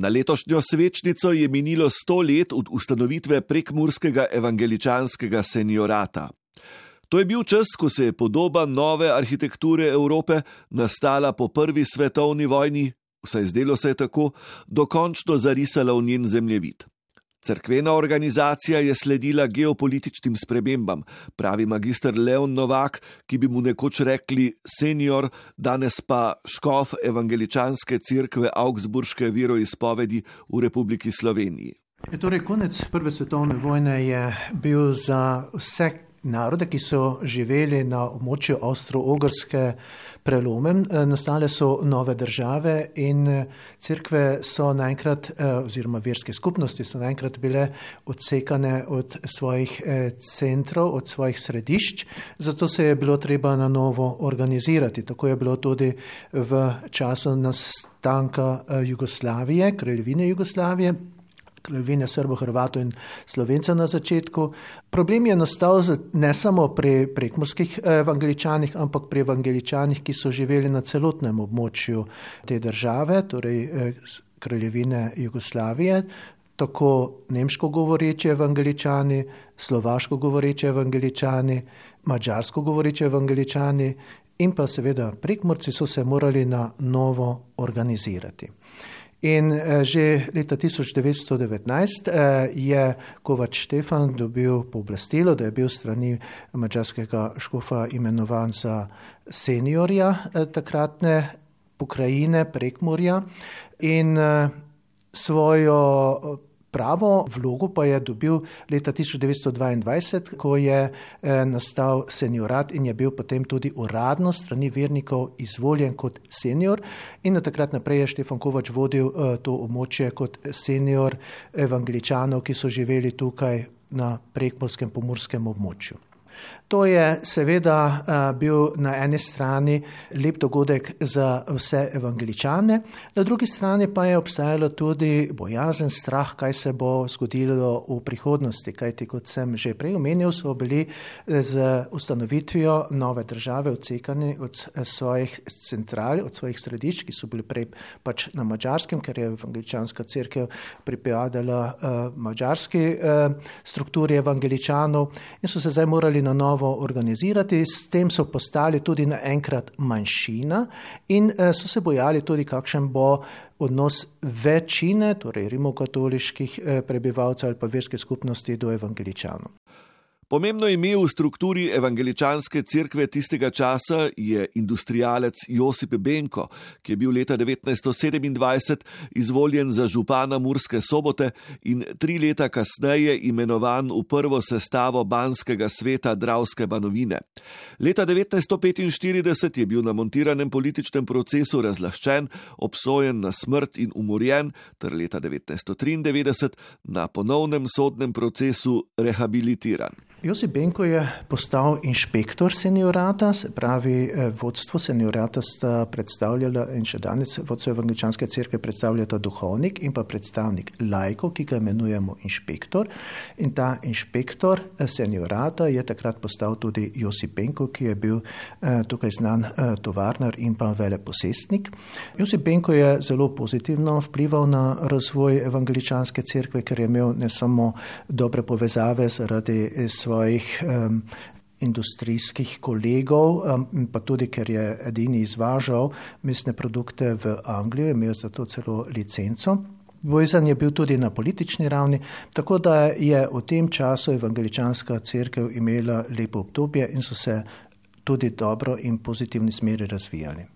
Na letošnjo svečnico je minilo sto let od ustanovitve prekmurskega evangeličanskega seniorata. To je bil čas, ko se je podoba nove arhitekture Evrope, nastala po prvi svetovni vojni, vsaj zdelo se je tako, dokončno zarisala v njen zemljevid. Cerkvena organizacija je sledila geopolitičnim spremembam, pravi magistr Leon Novak, ki bi mu nekoč rekli senior, danes pa škof evangeličanske cerkve Augsburške veroizpovedi v Republiki Sloveniji. Je torej, konec Prve svetovne vojne je bil za vse narode, ki so živeli na območju Avstro-Ogrske prelomem, eh, nastale so nove države in eh, crkve so naenkrat, eh, oziroma verske skupnosti so naenkrat bile odsekane od svojih centrov, od svojih središč, zato se je bilo treba na novo organizirati. Tako je bilo tudi v času nastanka Jugoslavije, kraljevine Jugoslavije kraljevine Srbo, Hrvato in Slovencev na začetku. Problem je nastal ne samo pri prekmorskih evangeličanih, ampak pri evangeličanih, ki so živeli na celotnem območju te države, torej eh, kraljevine Jugoslavije. Tako nemško govoreči evangeličani, slovaško govoreči evangeličani, mačarsko govoreči evangeličani in pa seveda prekmorci so se morali na novo organizirati. In eh, že leta 1919 eh, je Kovač Štefan dobil pooblastilo, da je bil strani mačarskega škofa imenovan za seniorja eh, takratne pokrajine Prekmorja in svojo Pravo vlogo pa je dobil leta 1922, ko je eh, nastal seniorat in je bil potem tudi uradno strani vernikov izvoljen kot senior. In na takrat naprej je Štefan Kovač vodil eh, to območje kot senior evangeličanov, ki so živeli tukaj na prekmorskem pomorskem območju. To je seveda eh, bil na eni strani lep dogodek za vse evangeličane, na drugi strani pa je obstajalo tudi bojazen, strah, kaj se bo zgodilo v prihodnosti. Kajti, kot sem že prej omenil, so bili eh, z ustanovitvijo nove države odsekani od eh, svojih central, od svojih središč, ki so bili prej pač na mačarskem, ker je evangeličanska crkva pripadala uh, mačarski uh, strukturi evangeličanov in so se zdaj morali na novo novo organizirati, s tem so postali tudi naenkrat manjšina in eh, so se bojali tudi, kakšen bo odnos večine, torej rimokatoliških eh, prebivalcev ali pa verske skupnosti do evangeličanov. Pomembno ime v strukturi evangeličanske cerkve tistega časa je industrijalec Josip Benko, ki je bil leta 1927 izvoljen za župana Murske sobote in tri leta kasneje imenovan v prvo sestavo banskega sveta Dravske banovine. Leta 1945 je bil na montiranem političnem procesu razlaščen, obsojen na smrt in umorjen, ter leta 1993 na ponovnem sodnem procesu rehabilitiran. Josip Benko je postal inšpektor seniorata, se pravi, eh, vodstvo seniorata sta predstavljala in še danes vodstvo evangeličanske cerkve predstavljata duhovnik in pa predstavnik lajko, ki ga imenujemo inšpektor. In ta inšpektor eh, seniorata je takrat postal tudi Josip Benko, ki je bil eh, tukaj znan tovarnar in pa veleposestnik. Josip Benko je zelo pozitivno vplival na razvoj evangeličanske cerkve, ker je imel ne samo dobre povezave zaradi svoje svojih um, industrijskih kolegov, um, pa tudi ker je edini izvažal mesne produkte v Anglijo, imel za to celo licenco. Vojzan je bil tudi na politični ravni, tako da je v tem času evangeličanska crkva imela lepo obdobje in so se tudi dobro in pozitivni smeri razvijali.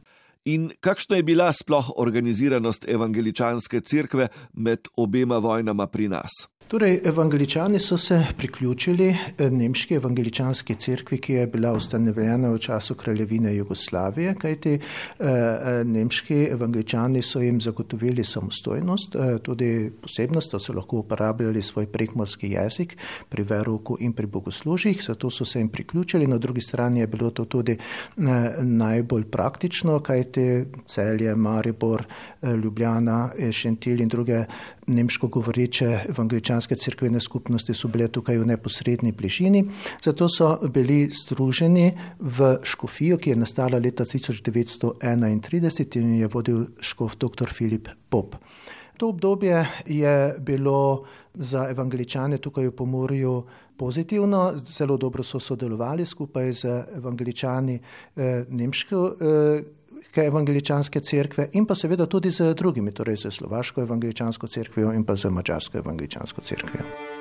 In kakšna je bila sploh organiziranost evangeličanske crkve med obema vojnama pri nas? Torej, evangeličani so se priključili eh, nemški evangeličanski cerkvi, ki je bila ustanovljena v času kraljevine Jugoslavije, kajti eh, eh, nemški evangeličani so jim zagotovili samostojnost, eh, tudi posebnost, da so lahko uporabljali svoj prekmorski jezik pri veruku in pri bogoslužjih, zato so se jim priključili. Na drugi strani je bilo to tudi eh, najbolj praktično, kajti celje, Maribor, eh, Ljubljana, Šentil in druge nemško govoreče evangeličanske krščanske crkvene skupnosti so bile tukaj v neposrednji bližini, zato so bili združeni v škofijo, ki je nastala leta 1931 in je vodil škof dr. Filip Pop. To obdobje je bilo za evangeličane tukaj v Pomorju pozitivno, zelo dobro so sodelovali skupaj z evangeličani eh, nemške eh, evangeličanske cerkve in pa seveda tudi z drugimi, torej z slovaško evangeličansko cerkvijo in pa z mačarsko evangeličansko cerkvijo.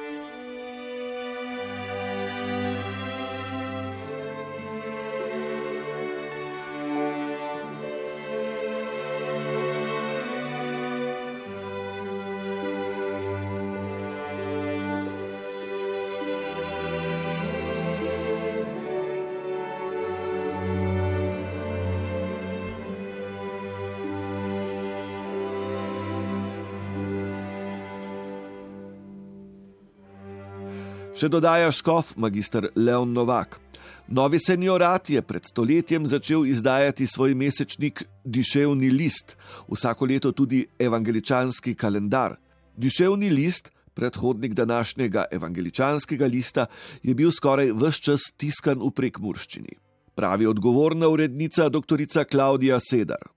Še dodaja škof magistr Leon Novak. Novi seniorat je pred stoletjem začel izdajati svoj mesečnik Diševni list, vsako leto tudi evangeličanski kalendar. Diševni list, predhodnik današnjega evangeličanskega lista, je bil skoraj vse čas tiskan v prekmurščini. Pravi odgovorna urednica dr. Klaudija Sedar.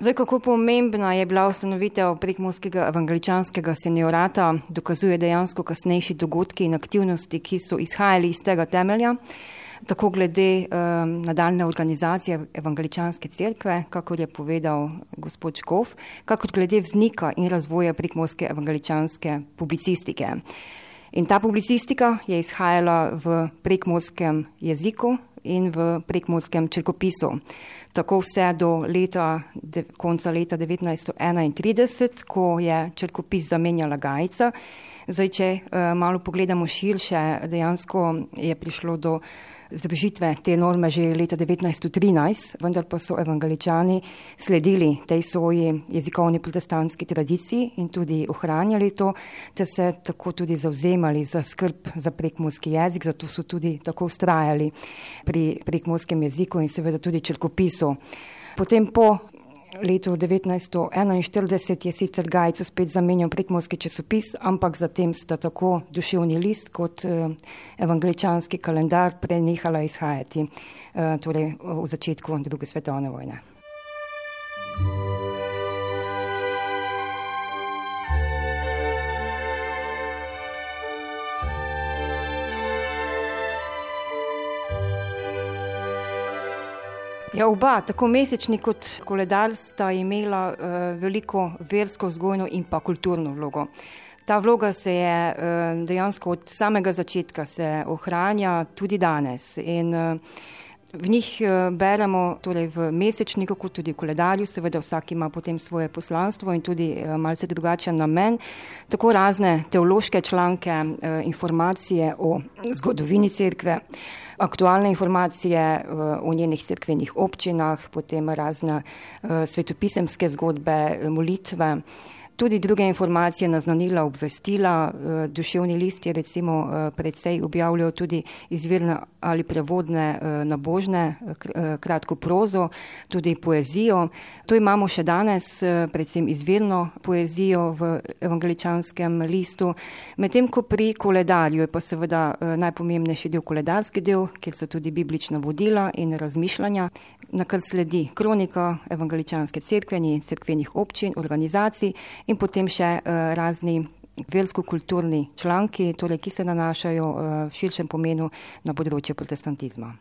Zdaj, kako pomembna je bila ustanovitev prekmorskega evangeličanskega seniorata, dokazuje dejansko kasnejši dogodki in aktivnosti, ki so izhajali iz tega temelja, tako glede um, nadaljne organizacije evangeličanske cerkve, kakor je povedal gospod Škov, kakor glede vznika in razvoja prekmorske evangeličanske publicistike. In ta publicistika je izhajala v prekmorskem jeziku in v prekmorskem črkopisu tako vse do leta, de, konca leta 1931, ko je črkopis zamenjala Gajca. Zdaj, če uh, malo pogledamo širše, dejansko je prišlo do združitve te norme že leta 1913, vendar pa so evangeličani sledili tej svoji jezikovni protestantski tradiciji in tudi ohranjali to, ter se tako tudi zauzemali za skrb za prekmorski jezik, zato so tudi tako ustrajali pri prekmorskem jeziku in seveda tudi črkopisu. Potem po letu 1941 je sicer Gajcu spet zamenjal prekmorski časopis, ampak zatem sta tako duševni list kot eh, evangeličanski kalendar prenehala izhajati eh, torej v začetku druge svetovne vojne. Ja, oba, tako mesečni kot koledar, sta imela uh, veliko versko, vzgojno in pa kulturno vlogo. Ta vloga se je uh, dejansko od samega začetka ohranja tudi danes. In, uh, V njih beremo torej v mesečniku, kot tudi v koledarju, seveda vsak ima potem svoje poslanstvo in tudi malce drugačen namen, tako razne teološke članke, informacije o zgodovini cerkve aktualne informacije o njenih crkvenih občinah, potem razne eh, svetopisemske zgodbe, molitve tudi druge informacije, naznanila, obvestila. Eh, duševni list je recimo eh, predvsej objavljal tudi izvirne ali prevodne eh, nabožne kratko prozo, tudi poezijo. To imamo še danes, predvsem izvirno poezijo v evangeličanskem listu. Medtem ko pri koledarju je pa seveda najpomembnejši del koledarski del, kjer so tudi biblična vodila in razmišljanja, na kar sledi kronika evangeličanske cerkve in cerkvenih občin, organizacij in potem še uh, razni versko-kulturni članki, torej, ki se nanašajo uh, v širšem pomenu na področje protestantizma.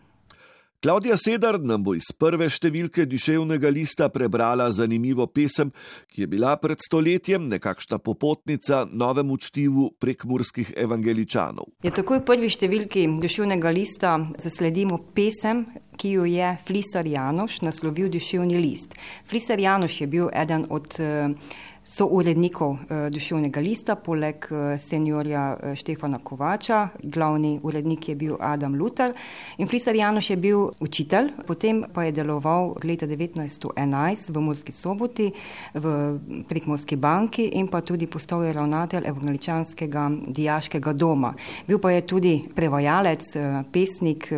Klaudija Sedar nam bo iz prve številke duševnega lista prebrala zanimivo pesem, ki je bila pred stoletjem nekakšna popotnica novemu čtivu prekmurskih evangeličanov. Je tako v prvi številki duševnega lista zasledimo pesem, ki jo je Flisar Janoš naslovil duševni list. Flisar Janoš je bil eden od so urednikov uh, duševnega lista, poleg uh, seniorja uh, Štefana Kovača, glavni urednik je bil Adam Lutar. In Frisar Janoš je bil učitelj, potem pa je deloval leta 1911 v Murski soboti, v Prikmorski banki in pa tudi postal je ravnatelj evangeličanskega dijaškega doma. Bil pa je tudi prevajalec, pesnik,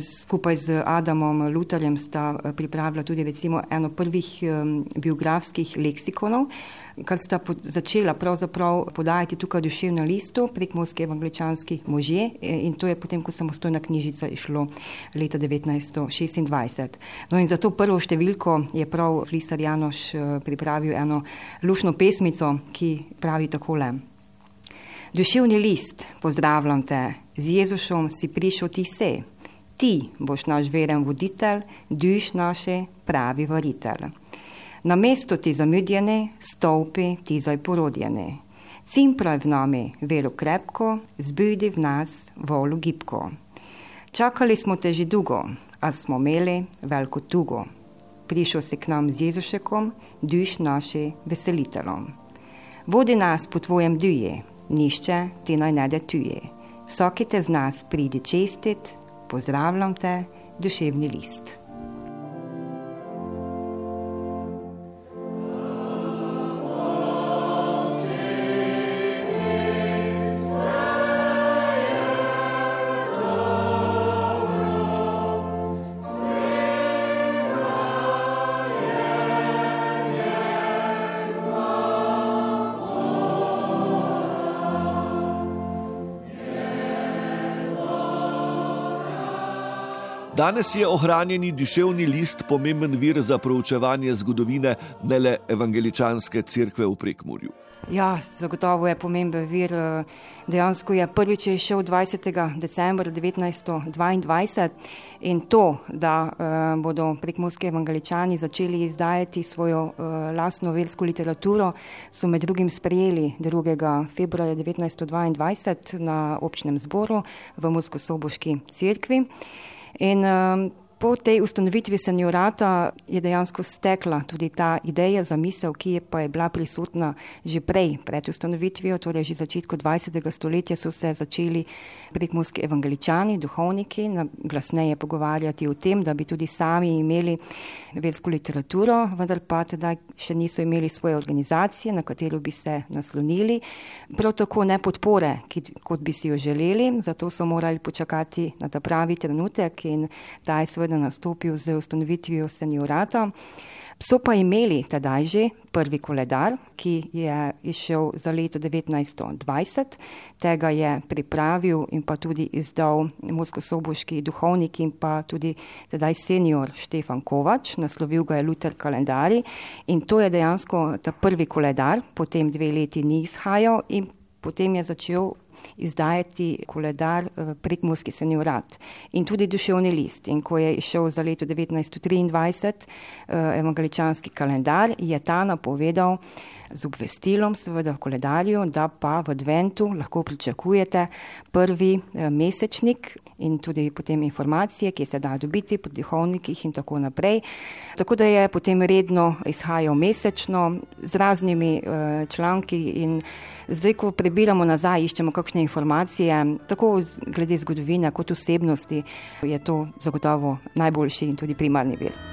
skupaj z Adamom Lutarjem sta pripravila tudi recimo eno prvih biografskih leksikonov, Ljubljančanov, kar sta začela pravzaprav podajati tukaj duševno listo prek Moskve evangeličanski možje in to je potem, ko samostojna knjižica išlo leta 1926. No in za to prvo številko je prav Flisar Janoš pripravil eno lušno pesmico, ki pravi takole. Duševni list, pozdravljam te, z Jezusom si prišel ti se. Ti boš naš veren voditelj, duš naše pravi varitelj. Na mesto ti zamudjene, stopi ti zaj porodjene. Cimpraj v nami vero krepko, zbudi v nas volu gibko. Čakali smo te že dolgo, a smo imeli veliko tugo. Prišel si k nam z Jezušekom, duš naše veselitelom. Vodi nas po tvojem duje, nišče ti naj ne detuje. Vsaki te z nas pridi čestit, pozdravljam te, duševni list. Danes je ohranjeni duševni list pomemben vir za proučevanje zgodovine ne le evangeličanske cerkve v Prekmurju. Ja, zagotovo je pomemben vir. Dejansko je prvič šel 20. decembra 1922 in to, da uh, bodo prekmorski evangeličani začeli izdajati svojo uh, lastno versko literaturo, so med drugim sprejeli 2. februarja 1922 na občnem zboru v Mosko-Soboški cerkvi. In um, po tej ustanovitvi seniorata je dejansko stekla tudi ta ideja, zamisel, ki je pa je bila prisotna že prej, pred ustanovitvijo, torej že začetku 20. stoletja so se začeli prekmorski evangeličani, duhovniki, glasneje pogovarjati o tem, da bi tudi sami imeli versko literaturo, vendar pa teda še niso imeli svoje organizacije, na katero bi se naslonili. Prav tako ne podpore, ki, kot bi si jo želeli, zato so morali počakati na ta pravi trenutek in ta je seveda nastopil z ustanovitvijo seniorata. So pa imeli tedaj že prvi koledar, ki je išel za leto 1920. Tega je pripravil in pa tudi izdal Moskosoboški duhovnik in pa tudi tedaj senior Štefan Kovač. Naslovil ga je Luther kalendari in to je dejansko ta prvi koledar, potem dve leti ni izhajal in potem je začel izdajati koledar eh, prekmorski seniorat in tudi duševni list. In ko je išel za leto 1923 eh, evangeličanski kalendar, je ta napovedal z obvestilom, seveda v koledarju, da pa v adventu lahko pričakujete prvi eh, mesečnik in tudi potem informacije, ki se da dobiti po duhovnikih in tako naprej. Tako da je potem redno izhajal mesečno z raznimi članki in Zdaj, ko prebiramo nazaj, iščemo kakšne informacije, tako glede zgodovine kot osebnosti, je to zagotovo najboljši in tudi primarni vir.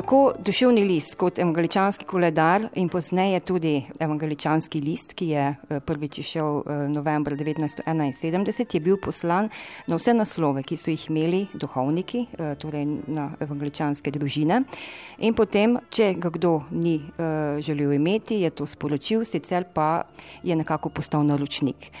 Tako duševni list kot evangeličanski koledar in pozneje tudi evangeličanski list, ki je eh, prvič išel eh, novembra 1971, je bil poslan na vse naslove, ki so jih imeli duhovniki, eh, torej na evangeličanske družine. In potem, če ga kdo ni želel imeti, je to sporočil, sicer pa je nekako postal naročnik.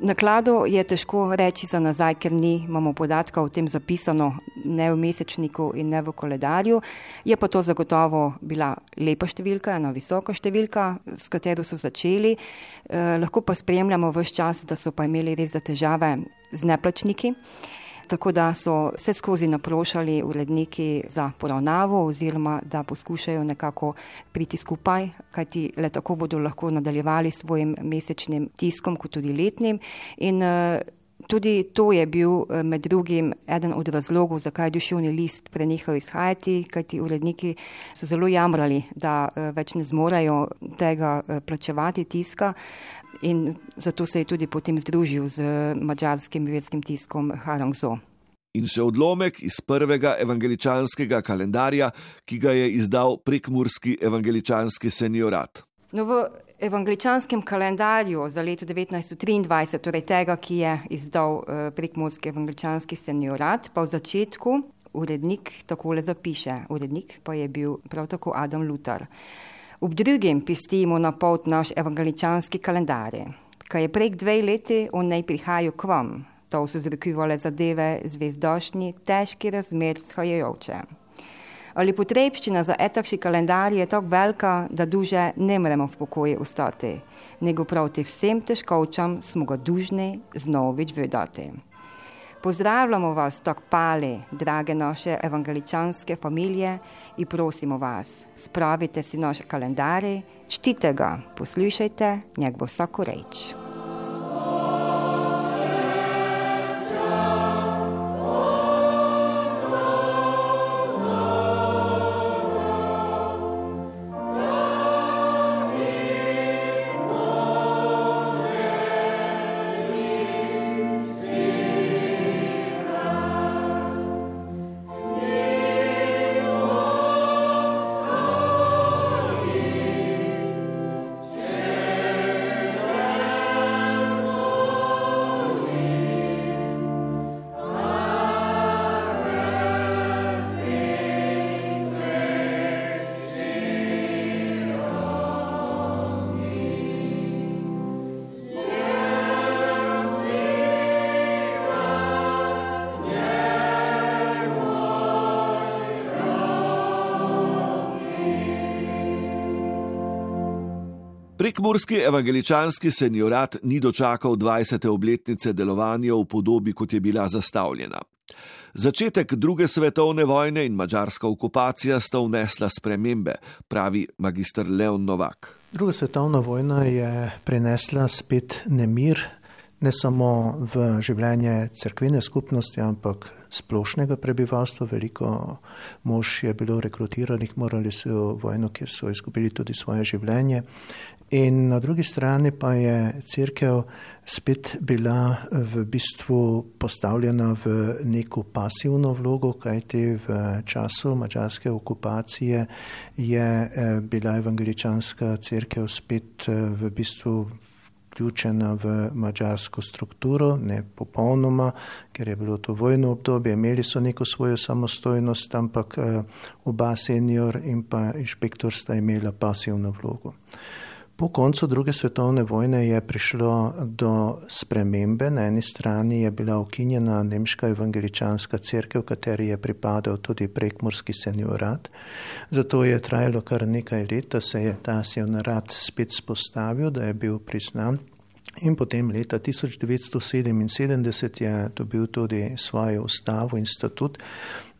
Naklado je težko reči za nazaj, ker ni, imamo podatka o tem zapisano ne v mesečniku in ne v koledarju. Je pa to zagotovo bila lepa številka, ena visoka številka, s katero so začeli. Eh, lahko pa spremljamo vse čas, da so pa imeli res za težave z neplačniki. Eh, tako da so vse skozi naprošali uredniki za poravnavo oziroma da poskušajo nekako priti skupaj, kajti le tako bodo lahko nadaljevali svojim mesečnim tiskom, kot tudi letnim. In, eh, Tudi to je bil eh, med drugim eden od razlogov, zakaj je duševni list prenehal izhajati, kajti uredniki so zelo jamrali, da eh, več ne zmorejo tega plačevati tiska in zato se je tudi potem združil z mađarskim verskim tiskom Harangzo. In še odlomek iz prvega evangeličanskega kalendarja, ki ga je izdal prekmurski evangeličanski seniorat. No, v evangeličanskem kalendarju za leto 1923, torej tega, ki je izdal eh, prekmurski evangeličanski seniorat, pa v začetku urednik takole zapiše. Urednik pa je bil prav tako Adam Lutar. Ob drugem pistimo na pot naš evangeličanski kalendar, ki je prek dve leti on naj prihajal k vam. To so zrekivale zadeve zvezdošnji, težki razmer shajajoče. Ali potrebščina za etakši kalendar je tako velika, da duže ne moremo v pokoji ostati, nego proti vsem težkočam smo ga dužni znovič vedati. Pozdravljamo vas, tako pali, drage naše evangeličanske familije in prosimo vas, spravite si naše kalendare, čtite ga, poslušajte, njeg bo vsako reč. Prekmurski evangeličanski seniorat ni dočakal 20. obletnice delovanja v podobi, kot je bila zastavljena. Začetek druge svetovne vojne in mačarska okupacija sta vnesla spremembe, pravi magistr Leon Novak. Druga svetovna vojna je prinesla spet nemir, ne samo v življenje crkvene skupnosti, ampak splošnega prebivalstva. Veliko mož je bilo rekrutiranih, morali so v vojno, kjer so izgubili tudi svoje življenje. In na drugi strani pa je crkev spet bila v bistvu postavljena v neko pasivno vlogo, kajti v času mačarske okupacije je eh, bila evangeličanska crkev spet eh, v bistvu vključena v mačarsko strukturo, ne popolnoma, ker je bilo to vojno obdobje, imeli so neko svojo samostojnost, ampak eh, oba senior in pa inšpektor sta imela pasivno vlogo. Po koncu druge svetovne vojne je prišlo do spremembe. Na eni strani je bila ukinjena nemška evangeličanska crkva, v kateri je pripadal tudi prekmorski seniorat. Zato je trajalo kar nekaj let, da se je ta seniorat spet spostavil, da je bil priznan. In potem leta 1977 je dobil tudi svojo ustavo in statut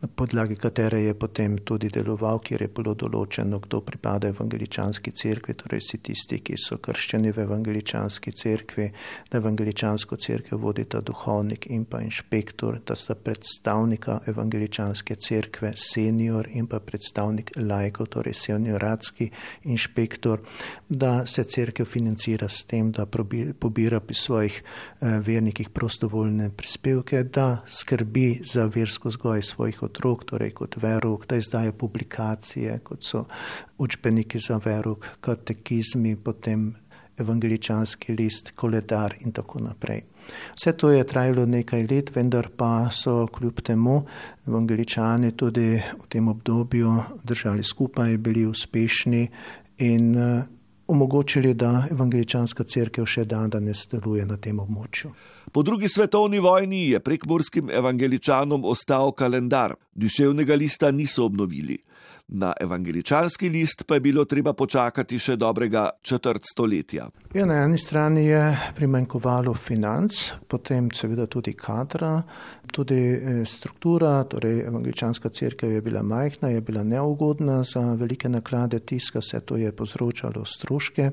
na podlagi katere je potem tudi deloval, kjer je bilo določeno, kdo pripada evangeličanski cerkvi, torej vsi tisti, ki so krščeni v evangeličanski cerkvi, da evangeličansko cerkev vodita duhovnik in pa inšpektor, da sta predstavnika evangeličanske cerkve senior in pa predstavnik lajko, torej senioratski inšpektor, da se cerkev financira s tem, da pobira pri svojih eh, vernikih prostovoljne prispevke, da skrbi za versko zgoj svojih otrok otrok, torej kot verok, da izdajo publikacije, kot so učbeniki za verok, katekizmi, potem evangeličanski list, koledar in tako naprej. Vse to je trajalo nekaj let, vendar pa so kljub temu evangeličani tudi v tem obdobju držali skupaj, bili uspešni in omogočili, da evangeličanska crkva še dan danes deluje na tem območju. Po drugi svetovni vojni je prekmorskim evangeličanom ostal kalendar, duševnega lista niso obnovili. Na evangeličanski list pa je bilo treba počakati še dobrega četrt stoletja. Ja, na eni strani je primankovalo financ, potem seveda tudi kadra, tudi eh, struktura, torej evangeličanska crkva je bila majhna, je bila neugodna za velike naklade tiska, vse to je povzročalo stroške.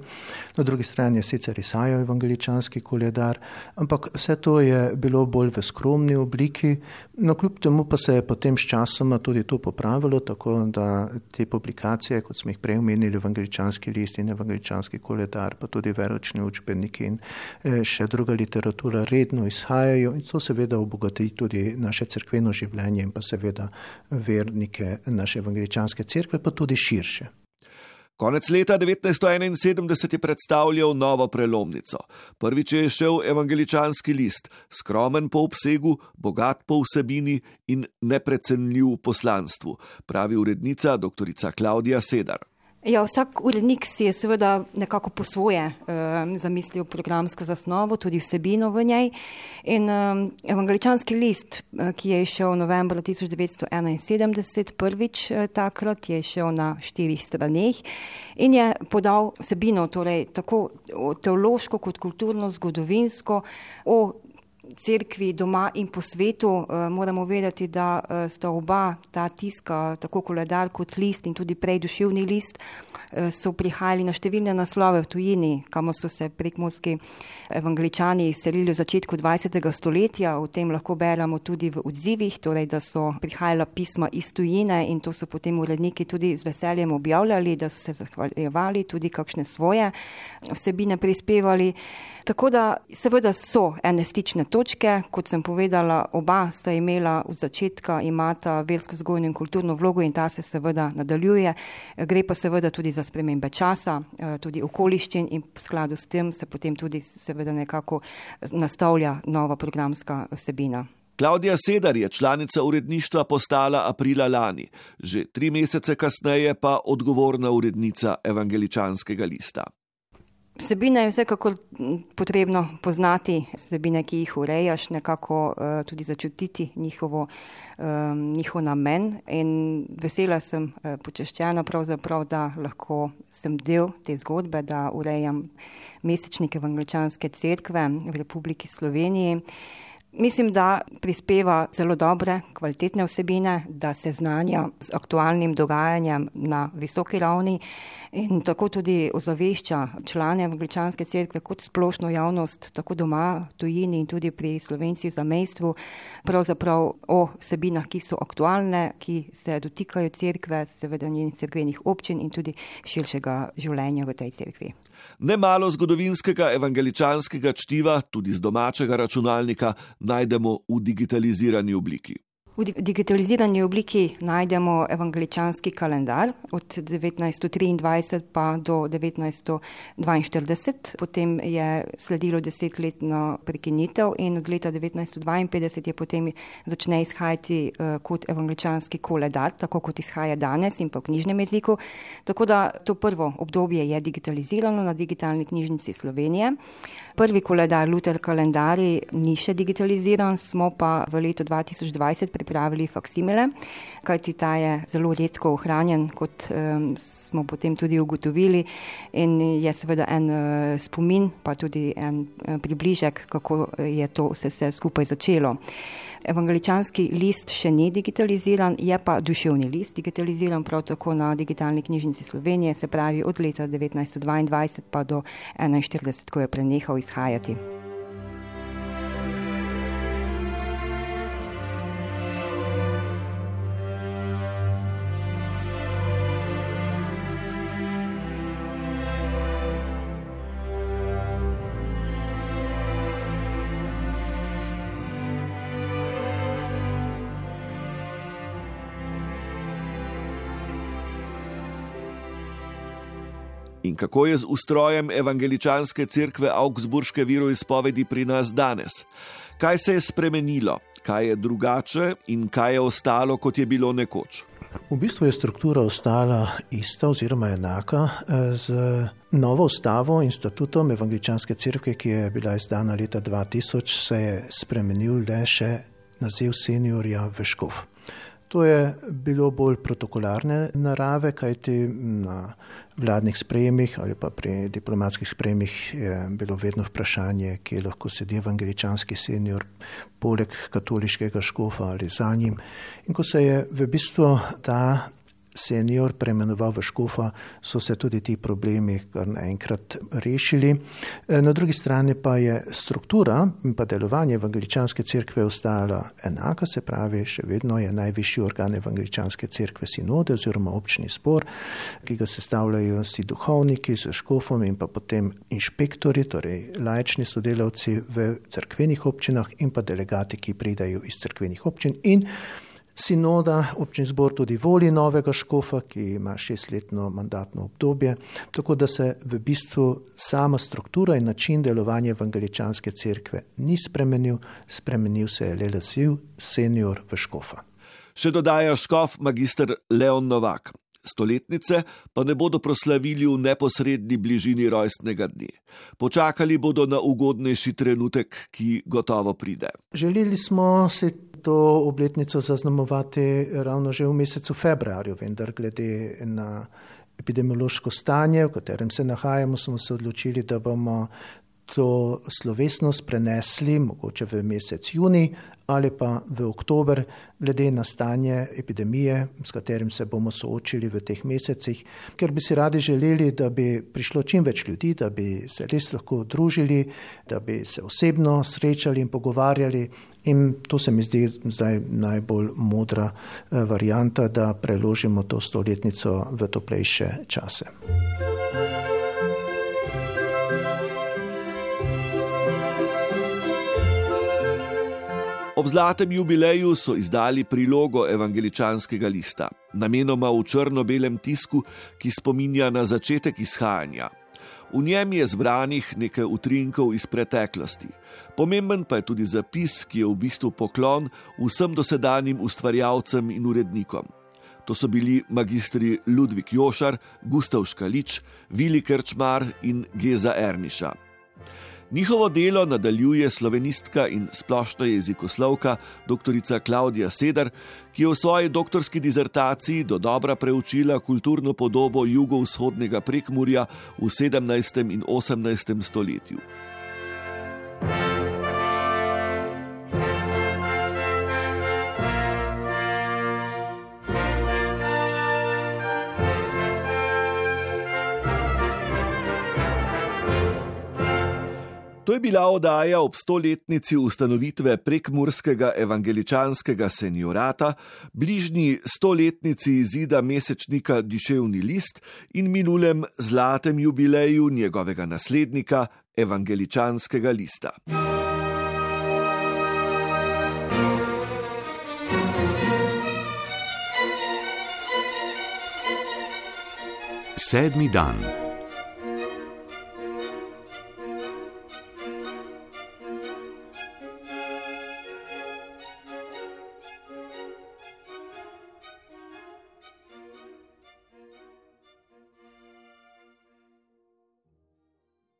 Na drugi strani je sicer izhajal evangeličanski koledar, ampak vse to je bilo bolj v skromni obliki, no kljub temu pa se je potem s časoma tudi to popravilo, tako da te publikacije, kot smo jih prej omenili, evangeličanski list in evangeličanski koledar, pa tudi veročni učbeniki in eh, še druga literatura redno izhajajo in to seveda obogati tudi naše crkveno življenje in pa seveda vernike naše evangeličanske cerkve, pa tudi širše. Konec leta 1971 je predstavljal novo prelomnico. Prvič je šel evangeličanski list, skromen po obsegu, bogat po vsebini in neprecenljiv v poslanstvu, pravi urednica dr. Klaudija Sedar. Ja, vsak urednik si je seveda nekako po svoje um, zamislil programsko zasnovo, tudi vsebino v njej. In um, evangeličanski list, eh, ki je išel novembra 1971, prvič uh, takrat je išel na štirih straneh in je podal vsebino, torej tako teološko kot kulturno, zgodovinsko, o cerkvi doma in po svetu. Eh, moramo vedeti, da eh, sta oba ta tiska, tako koledar kot list in tudi prej duševni list, so prihajali na številne naslove v tujini, kamor so se prekmorski evangeličani selili v začetku 20. stoletja. O tem lahko beremo tudi v odzivih, torej da so prihajala pisma iz tujine in to so potem uredniki tudi z veseljem objavljali, da so se zahvaljevali, tudi kakšne svoje vsebine prispevali. Tako da seveda so ene stične točke, kot sem povedala, oba sta imela v začetka, imata versko vzgojno in kulturno vlogo in ta se seveda nadaljuje. Gre pa seveda tudi za spremembe časa, eh, tudi okoliščin in v skladu s tem se potem tudi seveda nekako nastavlja nova programska vsebina. Klaudija Sedar je članica uredništva postala aprila lani, že tri mesece kasneje pa odgovorna urednica evangeličanskega lista. Vsebine je vsekakor potrebno poznati, vsebine, ki jih urejaš, nekako uh, tudi začutiti njihovo, um, njihov namen. In vesela sem, uh, počeščena pravzaprav, da lahko sem del te zgodbe, da urejam mesečnik evangeličanske cerkve v Republiki Sloveniji. Mislim, da prispeva zelo dobre, kvalitetne vsebine, da se znanja z aktualnim dogajanjem na visoki ravni in tako tudi ozavešča člane Angličanske cerkve kot splošno javnost, tako doma, tujini in tudi pri slovencih za mejstvu, pravzaprav o vsebinah, ki so aktualne, ki se dotikajo cerkve, seveda njenih cerkvenih občin in tudi širšega življenja v tej cerkvi. Nemalo zgodovinskega evangeličanskega čtiva, tudi z domačega računalnika, najdemo v digitalizirani obliki. V digitalizirani obliki najdemo evangeličanski kalendar od 1923 pa do 1942, potem je sledilo desetletno prekinitev in od leta 1952 je potem začne izhajati uh, kot evangeličanski koledar, tako kot izhaja danes in v knjižnem jeziku. Tako da to prvo obdobje je digitalizirano na digitalni knjižnici Slovenije. Prvi koledar, Luther kalendari, ni še digitaliziran, smo pa v letu 2020 pripravili faksimile, kajti ta je zelo redko ohranjen, kot um, smo potem tudi ugotovili in je seveda en uh, spomin, pa tudi en uh, približek, kako je to vse, vse skupaj začelo. Evangeličanski list še ni digitaliziran, je pa duševni list digitaliziran prav tako na digitalni knjižnici Slovenije, se pravi od leta 1922 pa do 1941, ko je prenehal izhajati. In kako je z ustrojem evangeličanske cerkve Augsburške viroizpovedi pri nas danes? Kaj se je spremenilo, kaj je drugače in kaj je ostalo, kot je bilo nekoč? V bistvu je struktura ostala ista oziroma enaka eh, z novo ustavo in statutom evangeličanske cerkve, ki je bila izdana leta 2000, se je spremenil le še naziv seniorja Veškov. To je bilo bolj protokolarne narave, kajti na vladnih sprejemih ali pa pri diplomatskih sprejemih je bilo vedno vprašanje, kje lahko sedi evangeličanski senior poleg katoliškega škofa ali za njim. In ko se je v bistvu ta senior preimenoval v škofa, so se tudi ti problemi kar naenkrat rešili. E, na drugi strani pa je struktura in pa delovanje evangeličanske cerkve ostala enaka, se pravi, še vedno je najvišji organ evangeličanske cerkve sinode oziroma občni spor, ki ga sestavljajo si duhovniki z škofom in pa potem inšpektori, torej lajčni sodelavci v cerkvenih občinah in pa delegati, ki pridajo iz cerkvenih občin in Sinoda, občin zbor tudi voli novega škofa, ki ima šestletno mandatno obdobje, tako da se v bistvu sama struktura in način delovanja evangeličanske cerkve ni spremenil, spremenil se je le lasiv senior v škofa. Še dodaja škof magistr Leon Novak. Stoletnice pa ne bodo proslavili v neposrednji bližini rojstnega dne. Počakali bodo na ugodnejši trenutek, ki gotovo pride. Želeli smo se to obletnico zaznamovati ravno že v mesecu februarju, vendar glede na epidemiološko stanje, v katerem se nahajamo, smo se odločili, da bomo to slovesnost prenesli mogoče v mesec juni ali pa v oktober, glede na stanje epidemije, s katerim se bomo soočili v teh mesecih, ker bi si radi želeli, da bi prišlo čim več ljudi, da bi se res lahko družili, da bi se osebno srečali in pogovarjali. In to se mi zdi zdaj najbolj modra eh, varijanta, da preložimo to stoletnico v toplejše čase. Ob zlatem jubileju so izdali prilogo evangeličanskega lista, namenoma v črno-belem tisku, ki spominja na začetek izhajanja. V njem je zbranih nekaj utrinkov iz preteklosti. Pomemben pa je tudi zapis, ki je v bistvu poklon vsem dosedanjim ustvarjalcem in urednikom. To so bili magistri Ludvik Jošar, Gustav Škalič, Vili Krčmar in Geza Erniša. Njihovo delo nadaljuje slovenistka in splošna jezikoslovka dr. Klaudija Sedar, ki je v svoji doktorski dizertaciji do dobra preučila kulturno podobo jugovzhodnega prekmurja v 17. in 18. stoletju. To je bila oddaja ob stoletnici ustanovitve prekmurskega evangeličanskega seniorata, bližnji stoletnici izida mesečnika Diševni list in minulem zlatem jubileju njegovega naslednika, evangeličanskega lista. Sedmi dan.